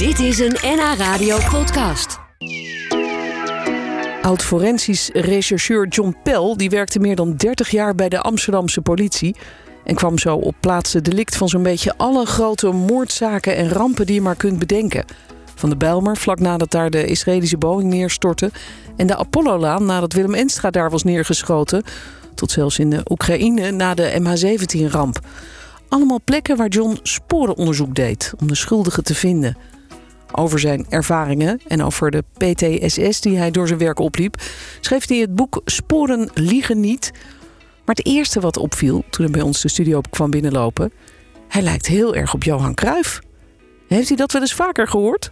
Dit is een NH Radio podcast. Oud-forensisch rechercheur John Pell die werkte meer dan 30 jaar bij de Amsterdamse politie. En kwam zo op plaatsen delict van zo'n beetje alle grote moordzaken en rampen die je maar kunt bedenken. Van de Bijlmer, vlak nadat daar de Israëlische Boeing neerstortte. En de Apollo-laan nadat Willem Enstra daar was neergeschoten. Tot zelfs in de Oekraïne na de MH17-ramp. Allemaal plekken waar John sporenonderzoek deed om de schuldigen te vinden. Over zijn ervaringen en over de PTSS die hij door zijn werk opliep, schreef hij het boek Sporen liegen niet. Maar het eerste wat opviel toen hij bij ons de studio kwam binnenlopen, hij lijkt heel erg op Johan Cruijff. Heeft hij dat wel eens vaker gehoord?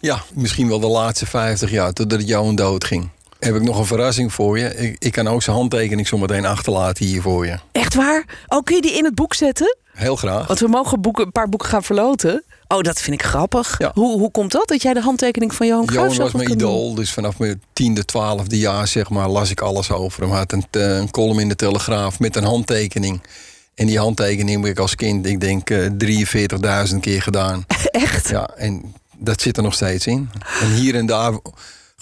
Ja, misschien wel de laatste 50 jaar, totdat Johan dood ging. Heb ik nog een verrassing voor je. Ik, ik kan ook zijn handtekening zometeen achterlaten hier voor je. Echt waar? Oh, kun je die in het boek zetten? Heel graag. Want we mogen boeken, een paar boeken gaan verloten. Oh, dat vind ik grappig. Ja. Hoe, hoe komt dat, dat jij de handtekening van Johan Cruijff Johan was mijn doen? idool, dus vanaf mijn tiende, twaalfde jaar zeg maar, las ik alles over hem. Hij had een, eh, een column in de Telegraaf met een handtekening. En die handtekening heb ik als kind, ik denk, eh, 43.000 keer gedaan. Echt? Ja, en dat zit er nog steeds in. En hier en daar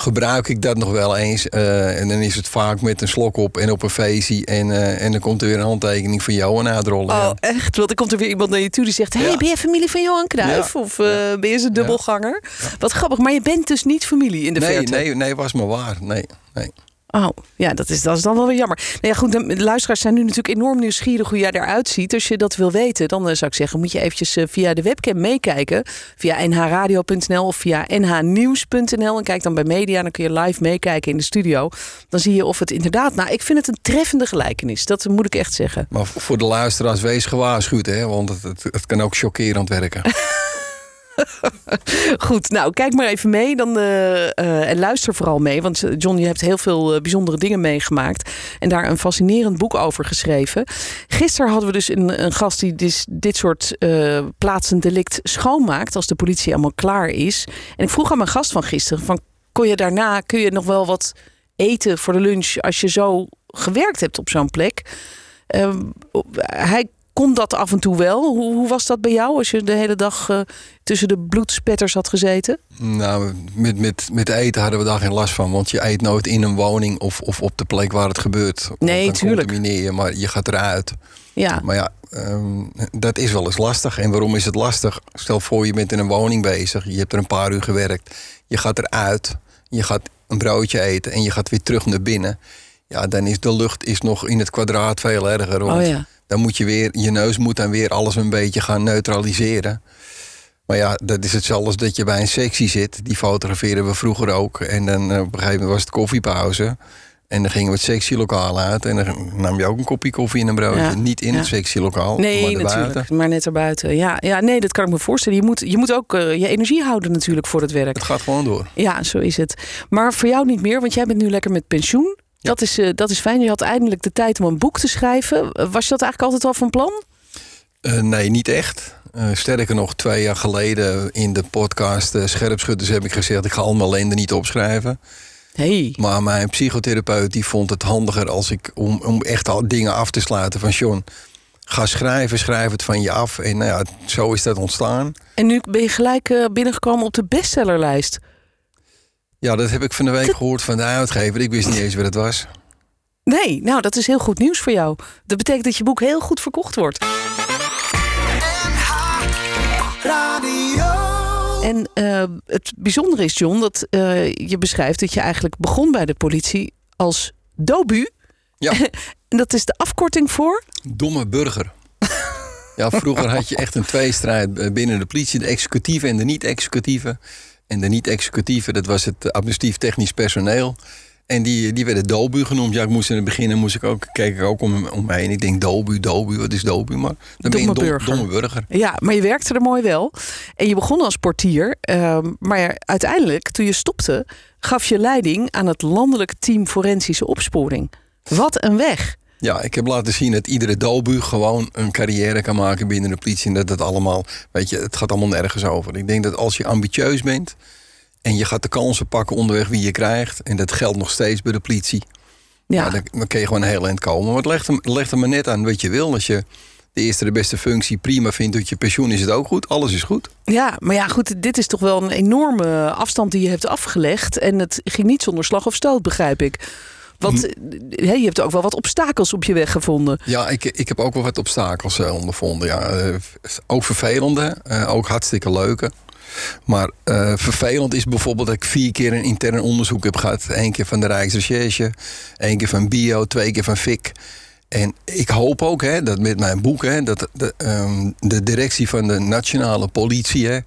gebruik ik dat nog wel eens. eh, en dan is het vaak met een slok op en op een feestje. En, eh, en dan komt er weer een handtekening van Johan uitrollen. Oh, ja. echt? Want dan komt er weer iemand naar je toe die zegt... hey, Ja. ben je familie van Johan Cruijff? Ja. Of eh, ben je zijn dubbelganger? Wat grappig, maar je bent dus niet familie in de Nee, verte. nee, nee, was maar waar. Nee, nee. Oh, ja, dat is, dat is dan wel weer jammer. Nou ja, goed, de luisteraars zijn nu natuurlijk enorm nieuwsgierig hoe jij eruit ziet. Als je dat wil weten, dan eh, zou ik zeggen, moet je eventjes eh, via de webcam meekijken. Via nhradio.nl of via nhnieuws.nl. En kijk dan bij media, dan kun je live meekijken in de studio. Dan zie je of het inderdaad... Nou, ik vind het een treffende gelijkenis. Dat moet ik echt zeggen. Maar voor de luisteraars, wees gewaarschuwd, hè? Want het, het, het kan ook chockerend werken. Goed, nou kijk maar even mee dan, eh, eh, en luister vooral mee. Want eh, John, je hebt heel veel bijzondere dingen meegemaakt. En daar een fascinerend boek over geschreven. Gisteren hadden we dus een, een gast die dis- dit soort eh plaatsen delict schoonmaakt. Als de politie allemaal klaar is. En ik vroeg aan mijn gast van gisteren: van, kon je daarna, kun je nog wel wat eten voor de lunch als je zo gewerkt hebt op zo'n plek? Eh, hij kon dat af en toe wel. Hoe, hoe was dat bij jou als je de hele dag eh, tussen de bloedspetters had gezeten? nou, met, met, met eten hadden we daar geen last van. Want je eet nooit in een woning of, of op de plek waar het gebeurt. Nee, dan tuurlijk. contamineer je, maar je gaat eruit. Ja, Maar ja, ehm, dat is wel eens lastig. En waarom is het lastig? Stel voor je bent in een woning bezig. Je hebt er een paar uur gewerkt. Je gaat eruit. Je gaat een broodje eten. En je gaat weer terug naar binnen. Ja, dan is de lucht is nog in het kwadraat veel erger. Want Oh ja. dan moet je weer, je neus moet dan weer alles een beetje gaan neutraliseren. Maar ja, dat is hetzelfde als dat je bij een sectie zit. Die fotografeerden we vroeger ook. En dan eh, op een gegeven moment was het koffiepauze. En dan gingen we het sectielokaal uit. En dan nam je ook een kopje koffie en een broodje. Ja, Niet in ja. het sectielokaal, nee, maar natuurlijk. Maar net erbuiten. Ja, ja, nee, dat kan ik me voorstellen. Je moet, je moet ook eh, je energie houden natuurlijk voor het werk. Het gaat gewoon door. Ja, zo is het. Maar voor jou niet meer, want jij bent nu lekker met pensioen. Dat, is, eh, dat is fijn. Je had eindelijk de tijd om een boek te schrijven. Was je dat eigenlijk altijd al van plan? Eh, nee, niet echt. Eh, sterker nog, twee jaar geleden in de podcast eh, Scherpschutters heb ik gezegd... ik ga al mijn ellende niet opschrijven. Hey. Maar mijn psychotherapeut die vond het handiger als ik om, om echt al dingen af te sluiten van John. Ga schrijven, schrijf het van je af. En nou ja, zo is dat ontstaan. En nu ben je gelijk binnengekomen op de bestsellerlijst. Ja, dat heb ik van de week gehoord van de uitgever. Ik wist niet eens wat het was. Nee, nou, dat is heel goed nieuws voor jou. Dat betekent dat je boek heel goed verkocht wordt. En eh, het bijzondere is, John, dat eh, je beschrijft dat je eigenlijk begon bij de politie als dobu. Ja, En dat is de afkorting voor. domme burger. Ja, vroeger had je echt een tweestrijd eh, binnen de politie. De executieve en de niet-executieve. En de niet-executieve, dat was het administratief technisch personeel. En die, die werden dobu genoemd. Ja, ik moest in het begin moest ik ook, keek ik ook om, om me heen. Ik denk dobu, dobu, wat is dobu? Maar dan ben je Domme een dom- burger. domme burger. Ja, maar je werkte er mooi wel. En je begon als portier. ehm, maar uiteindelijk, toen je stopte, gaf je leiding aan het landelijk team forensische opsporing. Wat een weg. Ja, ik heb laten zien dat iedere dobu gewoon een carrière kan maken binnen de politie. En dat het allemaal, weet je, het gaat allemaal nergens over. Ik denk dat als je ambitieus bent en je gaat de kansen pakken onderweg wie je krijgt. En dat geldt nog steeds bij de politie. Ja, dan, kun je gewoon heel eind komen. Maar het legt, hem, legt er maar net aan wat je wil. Als je de eerste de beste functie prima vindt. Tot je pensioen is het ook goed. Alles is goed. Ja, maar ja, goed, dit is toch wel een enorme afstand die je hebt afgelegd. En het ging niet zonder slag of stoot, begrijp ik. Want Hm. hè, je hebt ook wel wat obstakels op je weg gevonden. Ja, ik, ik heb ook wel wat obstakels eh, ondervonden. Ja. Eh, ook vervelende, eh, ook hartstikke leuke. Maar eh, vervelend is bijvoorbeeld dat ik vier keer een intern onderzoek heb gehad. Eén keer van de Rijksrecherche, één keer van Bio, twee keer van FIC. En ik hoop ook hè, dat met mijn boek, hè, dat de, ehm, de directie van de nationale politie, hè,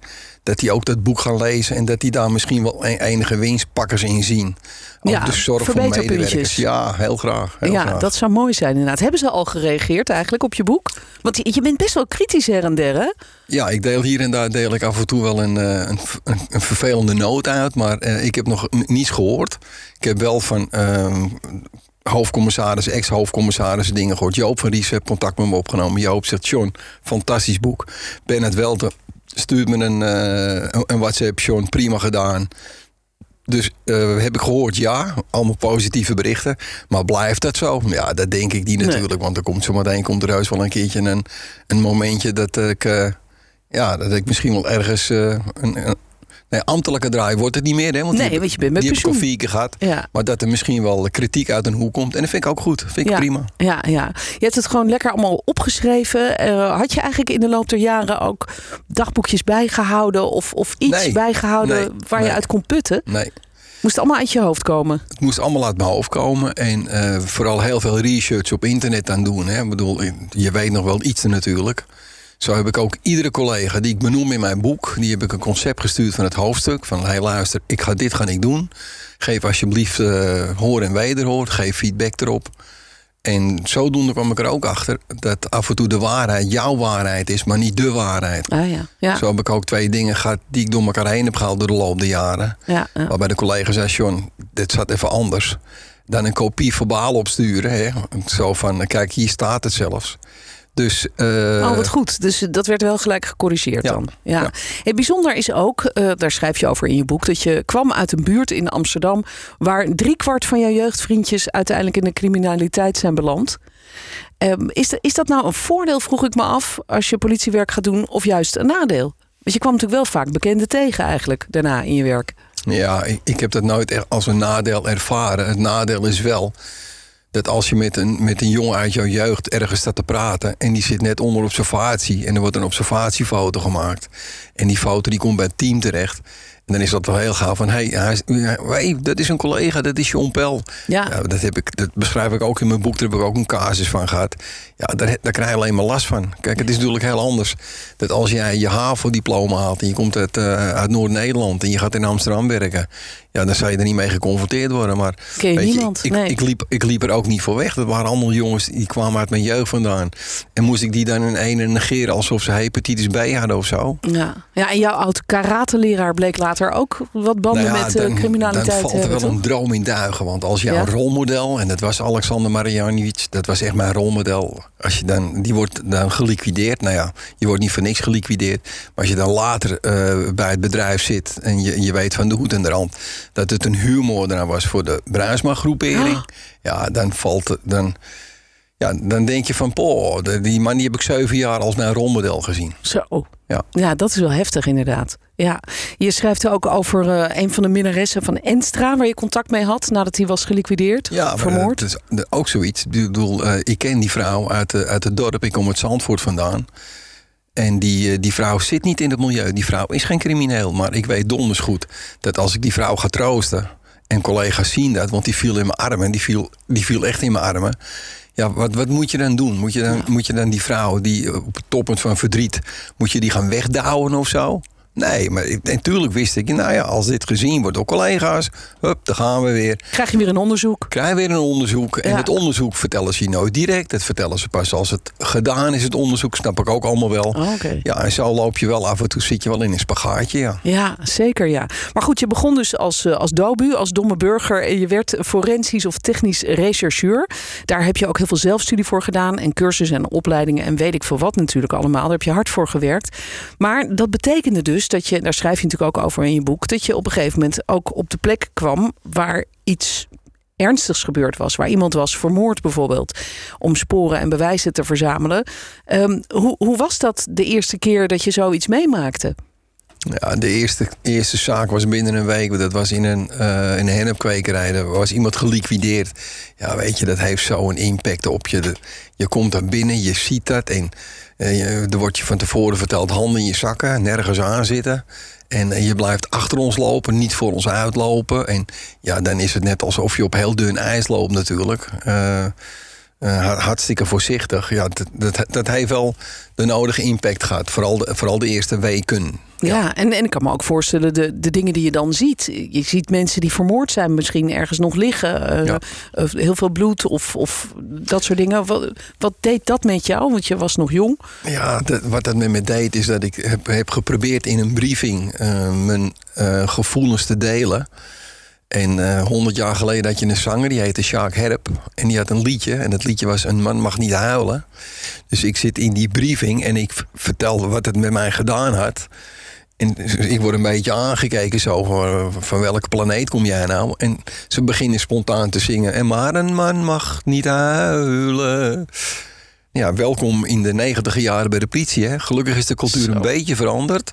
dat die ook dat boek gaan lezen en dat die daar misschien wel een- enige winstpakkers in zien. Ook Ja, de zorg voor medewerkers. Ja, heel graag. Heel ja, graag. dat zou mooi zijn inderdaad. Hebben ze al gereageerd eigenlijk op je boek? Want je bent best wel kritisch her en der, hè? Ja, ik deel hier en daar deel ik af en toe wel een, eh, een, een, vervelende noot uit, maar eh, ik heb nog niets gehoord. Ik heb wel van ehm hoofdcommissaris, ex-hoofdcommissarissen dingen gehoord. Joop van Ries heeft contact met me opgenomen. Joop zegt, John, fantastisch boek. Bernard Welten stuurt me een, eh, een- WhatsApp, John, prima gedaan. Dus eh, heb ik gehoord, ja, allemaal positieve berichten. Maar blijft dat zo? Ja, dat denk ik niet Nee. natuurlijk. Want er komt zometeen komt er heus wel een keertje een, een momentje dat ik, eh, ja, dat ik misschien wel ergens een nee, ambtelijke draai wordt het niet meer. Hè? Want Nee, die, want je bent met die pensioen. keer gehad. Ja. Maar dat er misschien wel kritiek uit een hoek komt. En dat vind ik ook goed. Vind ik Ja. prima. Ja, ja. Je hebt het gewoon lekker allemaal opgeschreven. Eh, had je eigenlijk in de loop der jaren ook dagboekjes bijgehouden of, of iets Nee, bijgehouden nee, waar je uit kon putten? Nee, Moest allemaal uit je hoofd komen. het moest allemaal uit mijn hoofd komen. En eh, vooral heel veel research op internet aan doen. Hè? Ik bedoel, je weet nog wel iets natuurlijk. Zo heb ik ook iedere collega die ik benoem in mijn boek... die heb ik een concept gestuurd van het hoofdstuk. Van, hey, luister, ik ga dit ga ik doen. Geef alsjeblieft eh, hoor en wederhoor. Geef feedback erop. En zodoende kwam ik er ook achter... dat af en toe de waarheid jouw waarheid is, maar niet de waarheid. Ah ja, ja, Zo heb ik ook twee dingen gehad die ik door elkaar heen heb gehaald door de loop der jaren. ja, ja. Waarbij de collega zei, John, dit zat even anders. Dan een kopie verbaal opsturen. Hè? Zo van, kijk, hier staat het zelfs. Dus, eh, Oh, wat goed. Dus dat werd wel gelijk gecorrigeerd Ja. dan. Ja. Ja. Bijzonder is ook, eh, daar schrijf je over in je boek, dat je kwam uit een buurt in Amsterdam waar driekwart van jouw jeugdvriendjes uiteindelijk in de criminaliteit zijn beland. Ehm, is, de- is dat nou een voordeel, vroeg ik me af, als je politiewerk gaat doen, of juist een nadeel? Want je kwam natuurlijk wel vaak bekenden tegen eigenlijk daarna in je werk. ja, ik, ik heb dat nooit echt als een nadeel ervaren. Het nadeel is wel dat als je met een, met een jongen uit jouw jeugd ergens staat te praten... en die zit net onder observatie en er wordt een observatiefoto gemaakt... en die foto die komt bij het team terecht... En dan is dat wel heel gaaf van, hé, hey, hey, dat is een collega, dat is John Pel. Ja. Ja, dat, heb ik, dat beschrijf ik ook in mijn boek. Daar heb ik ook een casus van gehad. Ja, daar, daar krijg je alleen maar last van. Kijk, het is natuurlijk heel anders. Dat als jij je HAVO-diploma haalt en je komt uit, eh, uit Noord-Nederland en je gaat in Amsterdam werken, ja, dan zou je er niet mee geconfronteerd worden. Maar Ken je weet niemand, ik, nee. ik, liep, ik liep er ook niet voor weg. Dat waren allemaal jongens die kwamen uit mijn jeugd vandaan. En moest ik die dan in ene negeren alsof ze hepatitis B hadden of zo? Ja. ja, en jouw oud karateleraar bleek later ook wat banden Nou ja, met eh, dan, criminaliteit dan valt er hebben, wel toch? een droom in duigen. Want als jouw Ja. rolmodel, en dat was Alexander Marjanovic, dat was echt mijn rolmodel. Als je dan, die wordt dan geliquideerd. Nou ja, je wordt niet voor niks geliquideerd. Maar als je dan later eh, bij het bedrijf zit en je, je weet van de hoed en de rand dat het een huurmoordenaar was voor de Bruisma-groepering. Ah. Ja, dan valt. Dan, ja, dan denk je van, poh, die man die heb ik zeven jaar als mijn rolmodel gezien. Zo. Ja. Ja, dat is wel heftig inderdaad. Ja. Je schrijft ook over eh, een van de minnaressen van Enstra... waar je contact mee had nadat hij was geliquideerd, Ja, vermoord. Dat is ook zoiets. Ik bedoel, eh, ik ken die vrouw uit, de, uit het dorp. Ik kom uit Zandvoort vandaan. En die, eh, die vrouw zit niet in het milieu. Die vrouw is geen crimineel. Maar ik weet donders goed dat als ik die vrouw ga troosten... en collega's zien dat, want die viel in mijn armen. Die viel, die viel echt in mijn armen. Ja, wat, wat moet je dan doen? Moet je dan, moet je dan die vrouw die eh, op het toppunt van verdriet... moet je die gaan wegdouwen of zo? Nee, maar natuurlijk wist ik... nou ja, als dit gezien wordt door collega's... hup, dan gaan we weer Krijg je weer een onderzoek. krijg weer een onderzoek. En Ja. het onderzoek vertellen ze je nooit direct. Dat vertellen ze pas als het gedaan is, het onderzoek. Snap ik ook allemaal wel. Oh, Oké. Ja, en zo loop je wel af en toe, zit je wel in een spagaatje, ja. Ja, zeker ja. Maar goed, je begon dus als, eh, als dobu, als domme burger. En je werd forensisch of technisch rechercheur. Daar heb je ook heel veel zelfstudie voor gedaan. En cursussen en opleidingen en weet ik veel wat natuurlijk allemaal. Daar heb je hard voor gewerkt. Maar dat betekende dus dat je, daar schrijf je natuurlijk ook over in je boek... dat je op een gegeven moment ook op de plek kwam waar iets ernstigs gebeurd was, waar iemand was vermoord bijvoorbeeld, om sporen en bewijzen te verzamelen. Um, hoe, hoe was dat de eerste keer dat je zoiets meemaakte? Ja, de eerste, eerste zaak was binnen een week. Dat was in een, uh, in een hennepkwekerij. Er was iemand geliquideerd. Ja, weet je, dat heeft zo'n impact op je. je komt daar binnen, je ziet dat. En er wordt je van tevoren verteld: handen in je zakken, nergens aan zitten. En uh, je blijft achter ons lopen, niet voor ons uitlopen. En ja, dan is het net alsof je op heel dun ijs loopt, natuurlijk. Uh, hartstikke voorzichtig. Ja, dat, dat, dat, heeft wel de nodige impact gehad. Vooral de, vooral de eerste weken. Ja, en, en ik kan me ook voorstellen de, de dingen die je dan ziet. Je ziet mensen die vermoord zijn, misschien ergens nog liggen. Uh, heel veel bloed of, of dat soort dingen. Wat, wat, deed dat met jou? Want je was nog jong. Ja, dat, wat dat met me deed is dat ik heb, heb geprobeerd in een briefing mijn gevoelens te delen. En honderd jaar geleden had je een zanger, die heette Sjaak Herp. En die had een liedje. En dat liedje was Een man mag niet huilen. Dus ik zit in die briefing en ik vertel wat het met mij gedaan had. En ik word een beetje aangekeken zo van, van welke planeet kom jij nou? En ze beginnen spontaan te zingen. En maar een man mag niet huilen. Ja, welkom in de negentiger jaren bij de politie. Hè? Gelukkig is de cultuur een beetje veranderd.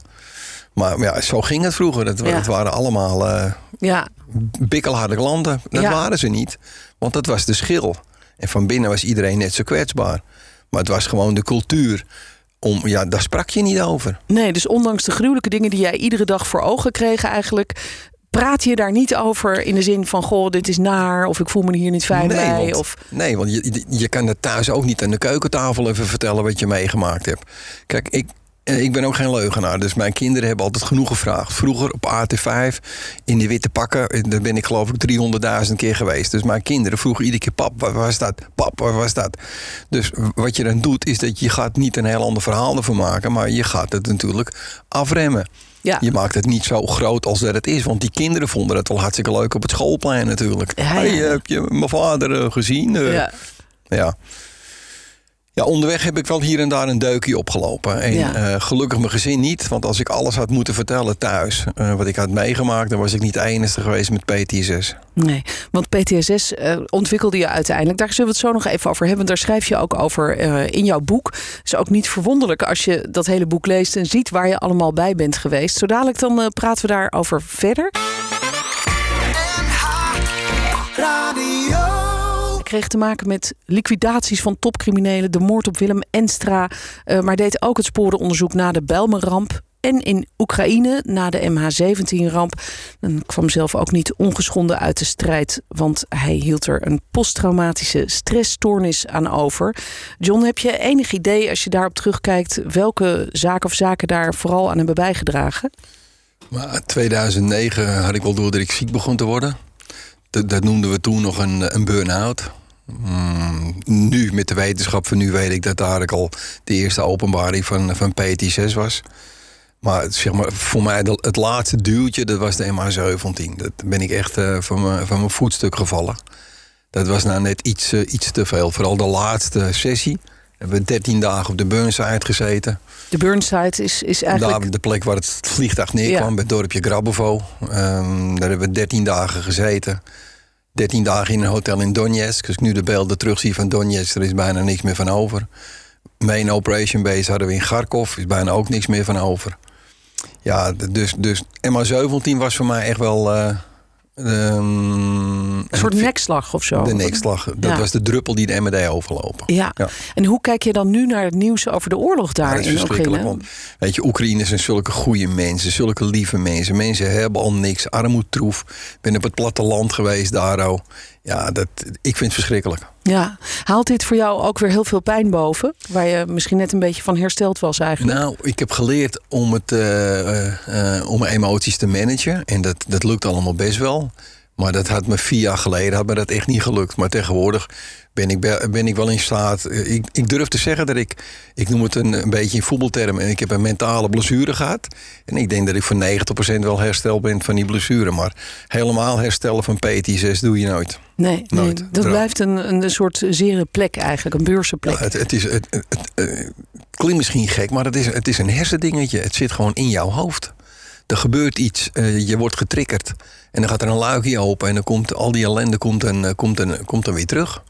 Maar ja, zo ging het vroeger. Het, het waren allemaal uh, ja. bikkelharde klanten. Dat waren ze niet. Want dat was de schil. En van binnen was iedereen net zo kwetsbaar. Maar het was gewoon de cultuur om, ja, daar sprak je niet over. Nee, dus ondanks de gruwelijke dingen die jij iedere dag voor ogen kreeg eigenlijk... Praat je daar niet over in de zin van: Goh, dit is naar, of ik voel me hier niet fijn nee, bij? Want, of... Nee, want je, je kan het thuis ook niet aan de keukentafel even vertellen wat je meegemaakt hebt. Kijk, ik, ik ben ook geen leugenaar, dus mijn kinderen hebben altijd genoeg gevraagd. Vroeger op AT5 in de witte pakken, daar ben ik geloof ik 300.000 keer geweest. Dus mijn kinderen vroegen iedere keer: Pap, waar was dat? Pap, waar was dat? Dus wat je dan doet, is dat je gaat niet een heel ander verhaal ervan maken, maar je gaat het natuurlijk afremmen. Ja. Je maakt het niet zo groot als dat het is. Want die kinderen vonden het wel hartstikke leuk op het schoolplein natuurlijk. Ja, ja. Hey, heb je mijn vader eh, gezien? Ja. ja. Ja, onderweg heb ik wel hier en daar een deukje opgelopen. En eh, gelukkig mijn gezin niet. Want als ik alles had moeten vertellen thuis, uh, wat ik had meegemaakt, dan was ik niet de enige geweest met PTSS. Nee, want PTSS uh, eh, ontwikkelde je uiteindelijk. Daar zullen we het zo nog even over hebben. Daar schrijf je ook over in jouw boek. is ook niet verwonderlijk als je dat hele boek leest en ziet waar je allemaal bij bent geweest. Zo dadelijk dan praten we daarover verder. Te maken met liquidaties van topcriminelen, de moord op Willem Enstra, uh, maar deed ook het sporenonderzoek na de Belmenramp en in Oekraïne na de MH17-ramp. En kwam zelf ook niet ongeschonden uit de strijd, want hij hield er een posttraumatische stressstoornis aan over. John, heb je enig idee als je daarop terugkijkt welke zaken of zaken daar vooral aan hebben bijgedragen? Maar 2009 had ik wel door dat ik ziek begon te worden. Dat, dat noemden we toen nog een, een burn-out. Mm, nu, met de wetenschap van nu, weet ik dat daar al de eerste openbaring van, van PT6 was. Maar, zeg maar voor mij het laatste duwtje, dat was de MH17. Dat ben ik echt uh, van, mijn, van mijn voetstuk gevallen. Dat was nou net iets, uh, iets te veel. Vooral de laatste sessie. Hebben we 13 dagen op de Burnside gezeten. De Burnside is, is eigenlijk... Daar, de plek waar het vliegtuig neerkwam, bij het dorpje Grabovo. Um, daar hebben we 13 dagen gezeten. 13 dagen in een hotel in Donetsk. Als ik nu de beelden terugzie van Donetsk, er is bijna niks meer van over. Main operation base hadden we in Kharkov, is bijna ook niks meer van over. Ja, dus, dus MH17 was voor mij echt wel... Uh, Um, een soort nekslag of zo. De nekslag. Dat was de druppel die de MD overlopen. Ja. ja. En hoe kijk je dan nu naar het nieuws over de oorlog daar ja, in Oekraïne? Want, weet je, Oekraïne zijn zulke goede mensen, zulke lieve mensen. Mensen hebben al niks, armoedtroef. Ik ben op het platteland geweest daar. Ja, dat, ik vind het verschrikkelijk. Ja, haalt dit voor jou ook weer heel veel pijn boven? Waar je misschien net een beetje van hersteld was eigenlijk? Nou, ik heb geleerd om, het, uh, uh, om mijn emoties te managen. En dat, dat lukt allemaal best wel. Maar dat had me vier jaar geleden had me dat echt niet gelukt. Maar tegenwoordig ben ik, ben ik wel in staat. Eh, ik, ik durf te zeggen dat ik, ik noem het een, een beetje in voetbaltermen, ik heb een mentale blessure gehad. En ik denk dat ik voor 90% wel hersteld ben van die blessure. Maar helemaal herstellen van PT6 doe je nooit. Nee, nooit. nee dat blijft een, een soort zere plek eigenlijk, een beursenplek. Ja, het, het, is, het, het, klinkt misschien gek, maar het is, het is een hersendingetje. Het zit gewoon in jouw hoofd. Er gebeurt iets, eh, je wordt getriggerd. En dan gaat er een luikje open en dan komt al die ellende komt dan, eh, komt dan, komt dan weer terug.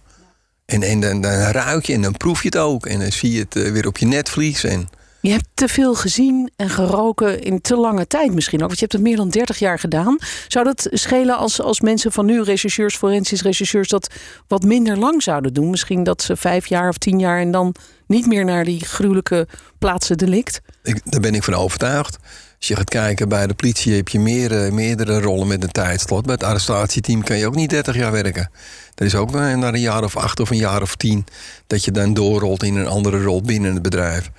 En, en dan, dan ruik je en dan proef je het ook. En dan zie je het eh, weer op je netvlies. En Je hebt te veel gezien en geroken in te lange tijd misschien ook. Want je hebt het meer dan 30 jaar gedaan. Zou dat schelen als, als mensen van nu, rechercheurs, forensisch rechercheurs, dat wat minder lang zouden doen? Misschien dat ze vijf jaar of tien jaar en dan niet meer naar die gruwelijke plaatsen delict? ik, daar ben ik van overtuigd. Als je gaat kijken bij de politie heb je meer, meerdere rollen met een tijdslot. Bij het arrestatieteam kan je ook niet 30 jaar werken. Er is ook na een jaar of acht of een jaar of tien dat je dan doorrolt in een andere rol binnen het bedrijf.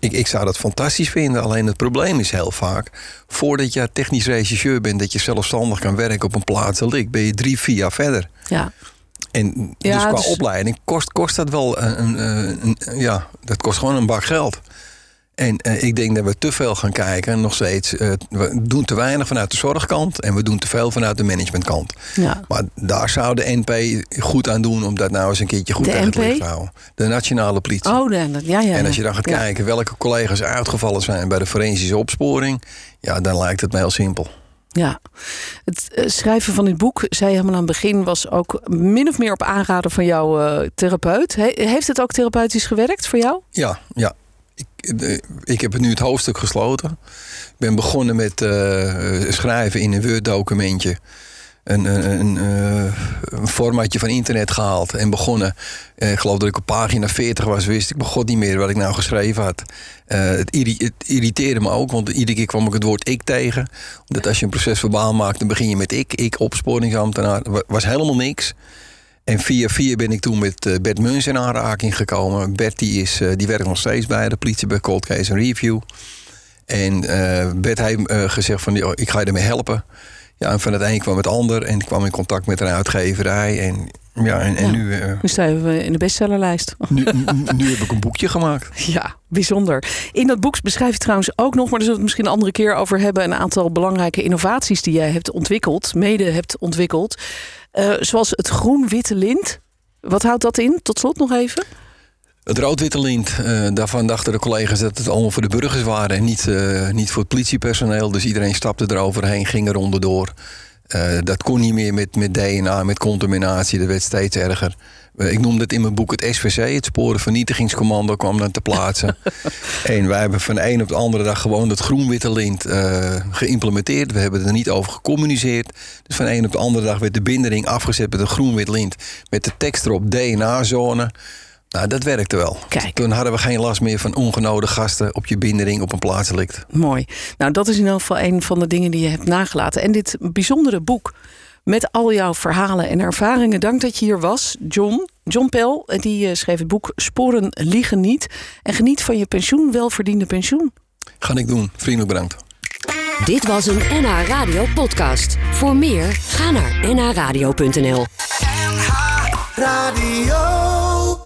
Ik, ik zou dat fantastisch vinden. Alleen het probleem is heel vaak... voordat je technisch rechercheur bent... dat je zelfstandig kan werken op een plaats... ben je drie, vier jaar verder. Ja. En Ja, dus qua dus- opleiding kost, kost dat wel een, een, een- een- Ja, dat kost gewoon een bak geld. En eh, ik denk dat we te veel gaan kijken. Nog steeds. eh, we doen te weinig vanuit de zorgkant. En we doen te veel vanuit de managementkant. ja. Maar daar zou de NP goed aan doen. om dat nou eens een keertje goed De tegen het licht te houden. De nationale politie. Oh, dat- ja, ja. En als je dan gaat Ja. kijken welke collega's uitgevallen zijn bij de forensische opsporing. Ja, dan lijkt het mij heel simpel. Ja, het eh, schrijven van dit boek, zei je helemaal aan het begin, was ook min of meer op aanraden van jouw therapeut. He- heeft het ook therapeutisch gewerkt voor jou? Ja, ja. Ik, eh, ik heb nu het hoofdstuk gesloten. Ik ben begonnen met eh, schrijven in een Word-documentje. Een, een, een, eh, formatje van internet gehaald en begonnen. Ik geloof dat ik op pagina 40 was, wist ik begon niet meer wat ik nou geschreven had. Het, het irriteerde me ook, want iedere keer kwam ik het woord ik tegen. Omdat als je een proces verbaal maakt, dan begin je met ik. Ik, opsporingsambtenaar. Wa- was helemaal niks. En via via ben ik toen met eh, Bert Muns in aanraking gekomen. Bert die is, eh, die werkt nog steeds bij de politie bij Cold Case Review. En eh, Bert heeft gezegd van, "Joh, ik ga je ermee helpen. Ja, en van het een kwam het ander. En ik kwam in contact met een uitgeverij. En, ja, en, en Ja. Nu, eh, Nu staan we in de bestsellerlijst. nu, nu- nu heb ik een boekje gemaakt. Ja, bijzonder. In dat boek beschrijf je trouwens ook nog, maar daar zullen we het misschien een andere keer over hebben, een aantal belangrijke innovaties die jij hebt ontwikkeld, mede hebt ontwikkeld. Eh, zoals het groen-witte lint. Wat houdt dat in? Tot slot nog even. Het rood-witte lint, eh, daarvan dachten de collega's dat het allemaal voor de burgers waren en niet, eh, niet voor het politiepersoneel. Dus iedereen stapte eroverheen, ging er onderdoor. Eh, dat kon niet meer met, met DNA, met contaminatie, dat werd steeds erger. Ik noemde het in mijn boek het SVC, het Sporenvernietigingscommando, kwam dan te plaatsen. en wij hebben van de een op de andere dag gewoon het groen-witte lint geïmplementeerd. We hebben er niet over gecommuniceerd. Dus van de een op de andere dag werd de bindering afgezet met een groen-wit lint. Met de tekst erop DNA-zone. Nou, dat werkte wel. Kijk. Toen hadden we geen last meer van ongenode gasten op je bindering op een plaatsdelict. Mooi. Nou, dat is in elk geval een van de dingen die je hebt nagelaten. En dit bijzondere boek met al jouw verhalen en ervaringen. Dank dat je hier was, John. John Pell, die eh, schreef het boek Sporen liegen niet. En geniet van je pensioen, welverdiende pensioen. Ga ik doen. Vriendelijk bedankt. Dit was een NH Radio podcast. Voor meer, ga naar nhradio.nl. Radio.